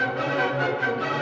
Música